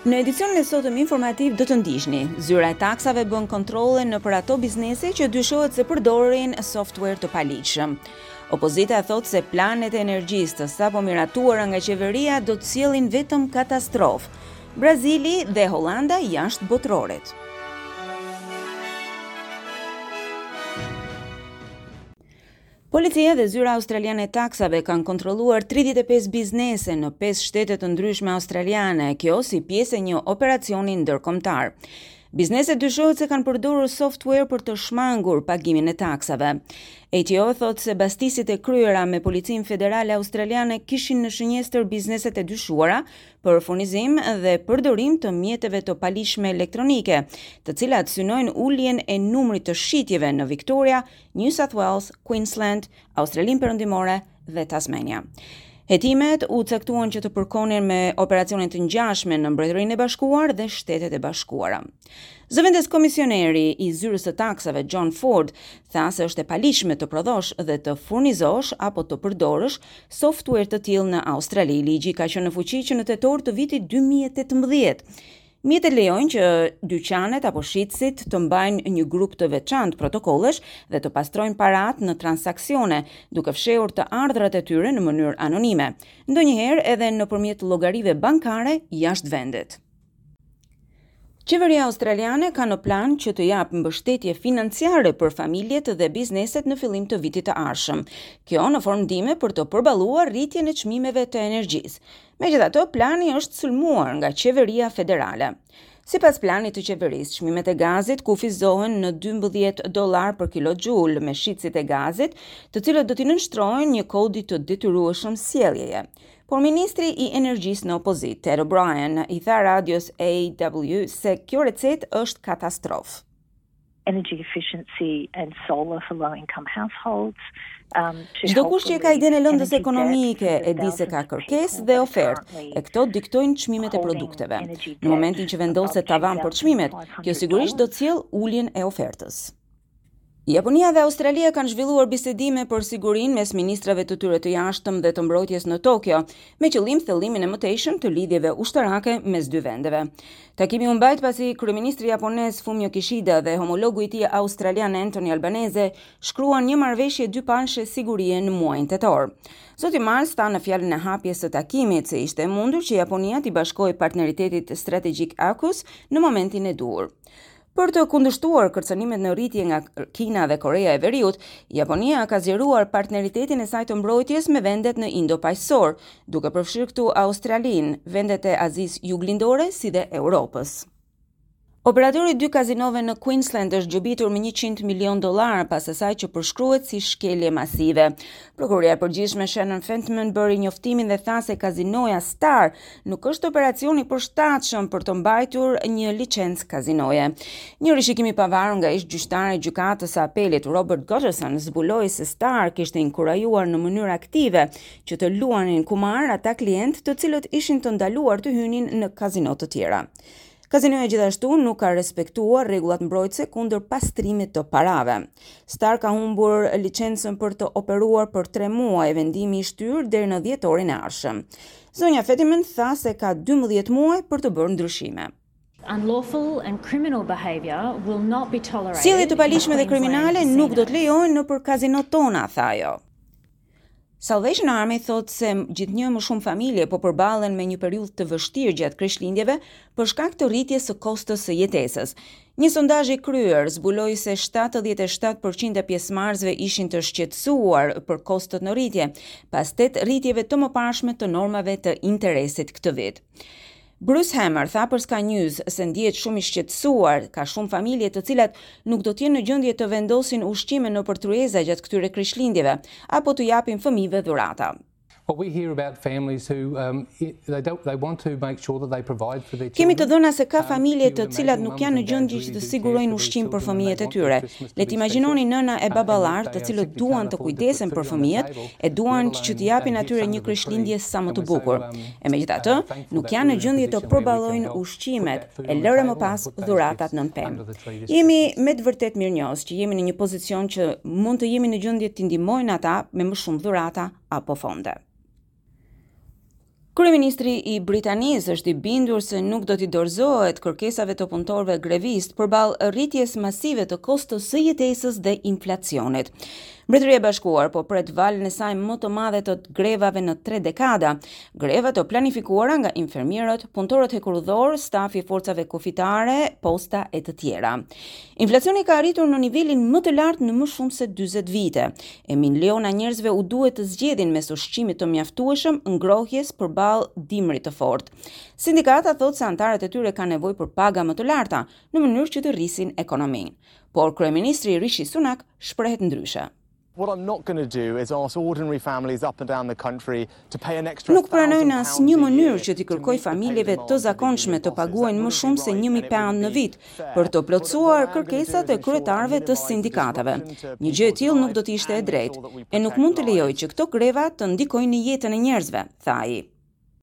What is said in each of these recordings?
Në edicionin e sotëm informativ do të ndiqni. Zyra e taksave bën kontrolle nëpër ato biznese që dyshohet se përdorin software të paligjshëm. Opozita thotë se planet e energjisë të sapo miratuara nga qeveria do të sjellin vetëm katastrofë. Brazili dhe Holanda jashtë botërorit. Policia dhe Zyra Australiane e Taksave kanë kontrolluar tridhjetë e pesë biznese në pesë shtete të ndryshme australiane, kjo si pjesë e një operacioni ndërkombëtar. Bizneset dyshohet se kanë përdorur software për të shmangur pagimin e taksave. ATO thotë se bastisjet e kryera me Policinë Federale Australiane kishin në shënjestër bizneset e dyshuara për furnizim dhe përdorim të mjeteve të paligjshme elektronike, të cilat synojnë uljen e numrit të shitjeve në Victoria New South Wales, Queensland, Australinë Perëndimore dhe Tasmania. Hetimet u caktuan që të përkonin me operacione të ngjashme në Mbretërinë e Bashkuar dhe Shtetet e Bashkuara. Zëvendës komisioneri i zyrës së taksave John Ford tha se është e paligjshme të prodhosh dhe të furnizosh apo të përdorësh software të tillë në Australi. Ligji ka qenë në fuqi që në tetor të vitit 2018. Mjetet lejojnë që dyqanet apo shitësit të mbajnë një grup të veçantë protokollesh dhe të pastrojnë paratë në transaksione, duke fshehur të ardhrat e tyre në mënyrë anonime, ndonjëherë edhe nëpërmjet llogarive bankare jashtë vendit. Qeveria australiane ka në plan që të japë mbështetje financiare për familjet dhe bizneset në fillim të vitit të ardhshëm. Kjo në formë ndihme për të përballuar rritjen e çmimeve të energjisë. Megjithatë, plani është sulmuar nga qeveria federale. Sipas planit të qeverisë, çmimet e gazit kufizohen në 12 dollarë për kilojoule me shitësit e gazit, të cilët do t'i nënshtrohen një kodi të detyrueshëm sjelljeje. Por ministri i Energjisë në opozitë, Ted O'Brien, i tha radios AW se kjo recetë është katastrofë. energy efficiency and solar for low income households. Çdokush që e ka idenë e lëndës ekonomike e di se ka kërkesë dhe ofertë e këto diktojnë çmimet e produkteve. Në momentin që vendoset tavan për çmimet, kjo sigurisht do të sjellë uljen e ofertës. Japonia dhe Australia kanë zhvilluar bisedime për sigurinë mes ministrave të tyre të Jashtëm dhe të Mbrojtjes në Tokio, me qëllim thellimin e mëtejshëm të lidhjeve ushtarake mes dy vendeve. Takimi u mbajt pasi kryeministri japonez Fumio Kishida dhe homologu i tij australian Anthony Albanese shkruan një marrëveshje dypalëshe sigurie në muajin tetor. Zoti Marles tha në fjalën e hapjes së takimit se ishte e mundur që Japonia t'i bashkohej partneritetit strategjik AUKUS në momentin e duhur. Për të kundërshtuar kërcënimet në rritje nga Kina dhe Koreja e Veriut, Japonia ka zgjeruar partneritetin e saj të mbrojtjes me vendet në Indo-Paqësor, duke përfshirë këtu Australinë, vendet e Azisë Juglindore si dhe Europës. Operatori i dy kazinove në Queensland është gjobitur me njëqind milionë dollarë pas asaj që përshkruhet si shkelje masive. Prokurorja e Përgjithshme Shannon Fentiman bëri njoftimin dhe tha se kazinoja Star nuk është operacion i përshtatshëm për të mbajtur një licencë kazinoje. Një rishikim i pavarur nga ish-gjyqtari i Gjykatës së Apelit Robert Gotterson zbuloi se Star kishte inkurajuar në mënyrë aktive që të luanin kumar ata klientë të cilët ishin të ndaluar të hynin në kazino të tjera. Kazinoja gjithashtu nuk ka respektuar rregullat mbrojtëse kundër pastrimit të parave. Star ka humbur licencën për të operuar për 3 muaj, vendim i shtyrë deri në dhjetorin e ardhshëm. Zonja Fentiman tha se ka 12 muaj për të bërë ndryshime. Sjellje të paligjshme dhe kriminale nuk do të lejohen nëpër kazinot tona, tha ajo. Salvation Army thotë se gjithnjë e më shumë familje po përballen me një periudhë të vështirë gjatë Krishtlindjeve për shkak të rritjes së kostos së jetesës. Një sondazh i kryer zbuloi se 77% e pjesëmarrësve ishin të shqetësuar për kostot në rritje, pas tetë rritjeve të mëparshme të normave të interesit këtë vit. Bruce Harmer tha për Sky News se ndihet shumë i shqetësuar, ka shumë familje të cilat nuk do të jenë në gjendje të vendosin ushqime nëpër tryeza gjatë këtyre Krishtlindjeve apo t'u japin fëmijëve dhurata. Kemi të dhëna se ka familje të cilat nuk janë në gjendje që të sigurojnë ushqim për fëmijët e tyre. Le të imagjinoni nëna e baballarë të cilët duan të kujdesen për fëmijët, e duan që t'i japin atyre një Krishtlindje sa më të bukur. e megjithatë nuk janë në gjendje të përballojnë ushqimet e lëre më pas dhuratat nën pemë. Jemi me të vërtetë mirënjohës që jemi në një pozicion që mund të jemi në gjendje t'i ndihmojmë ata me më shumë dhurata apo fonde. Kryeministri i Britanisë është i bindur se nuk do t'i dorëzohet kërkesave të punëtorëve grevistë përballë rritjes masive të kostos së jetesës dhe inflacionit. Mbretëria e Bashkuar po pret valën e saj më të madhe të grevave në tre dekada, greva të planifikuara nga infermierët, punëtorët hekurudhorë, stafi i forcave kufitare, posta e të tjera. Inflacioni ka arritur në nivelin më të lartë në më shumë se 40 vite, e miliona njerëzve u duhet të zgjedhin mes ushqimit të mjaftueshëm, ngrohjes përballë dimrit të fortë. Sindikata thotë se anëtarët e tyre kanë nevojë për paga më të larta, në mënyrë që të rrisin ekonominë. Por kryeministri Rishi Sunak shprehet ndryshe. Nuk pranoj në asnjë mënyrë që t'i kërkoj familjeve të zakonshme të paguajnë më shumë se një mijë pound në vit për të plotësuar kërkesat e kryetarëve të sindikatave. Një gjë e tillë nuk do të ishte e drejtë, e nuk mund të lejoj që këto greva të ndikojnë në jetën e njerëzve, tha ai.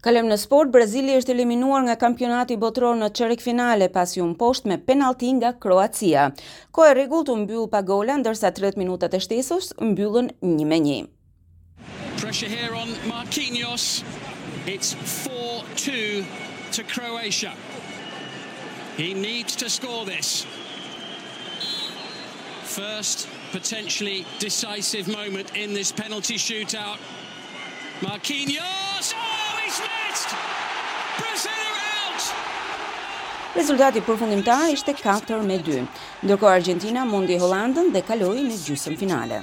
Kalojmë në sport, Brazili është eliminuar nga kampionati botëror në çerekfinale pasi u mposht me penalti nga Kroacia. Koha e rregullt u mbyll pa gola, ndërsa 30 minutat e shtesës u mbyllën 1 me 1. Pressure here on Marquinhos. It's 4-2 to Croatia. He needs to score this. First potentially decisive moment in this penalty shootout. Marquinhos! Oh, he's missed! Brazil are out! Rezultati përfundimtar ishte 4 me 2. Ndërkohë Argjentina mundi Holandën dhe kaloi në gjysmëfinale.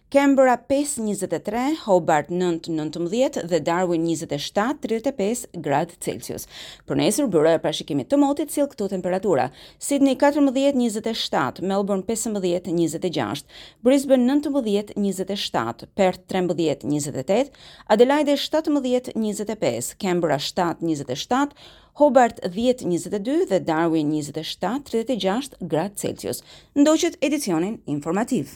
Canberra pesë njëzet e tre, Hobart nëntë nëntëmbëdhjetë dhe Darwin njëzet e shtatë tridhjetë e pesë gradë Celsius. Për nesër byroja e parashikimit të motit sjell këto temperatura: Sydney katërmbëdhjetë njëzet e shtatë, Melbourne pesëmbëdhjetë njëzet e gjashtë, Brisbane nëntëmbëdhjetë njëzet e shtatë, Perth trembëdhjetë njëzet e tetë, Adelaide shtatëmbëdhjetë njëzet e pesë, Canberra shtatë njëzet e shtatë, Hobart dhjetë njëzet e dy dhe Darwin njëzet e shtatë tridhjetë e gjashtë gradë Celsius. Ndoqët edicionin informativ.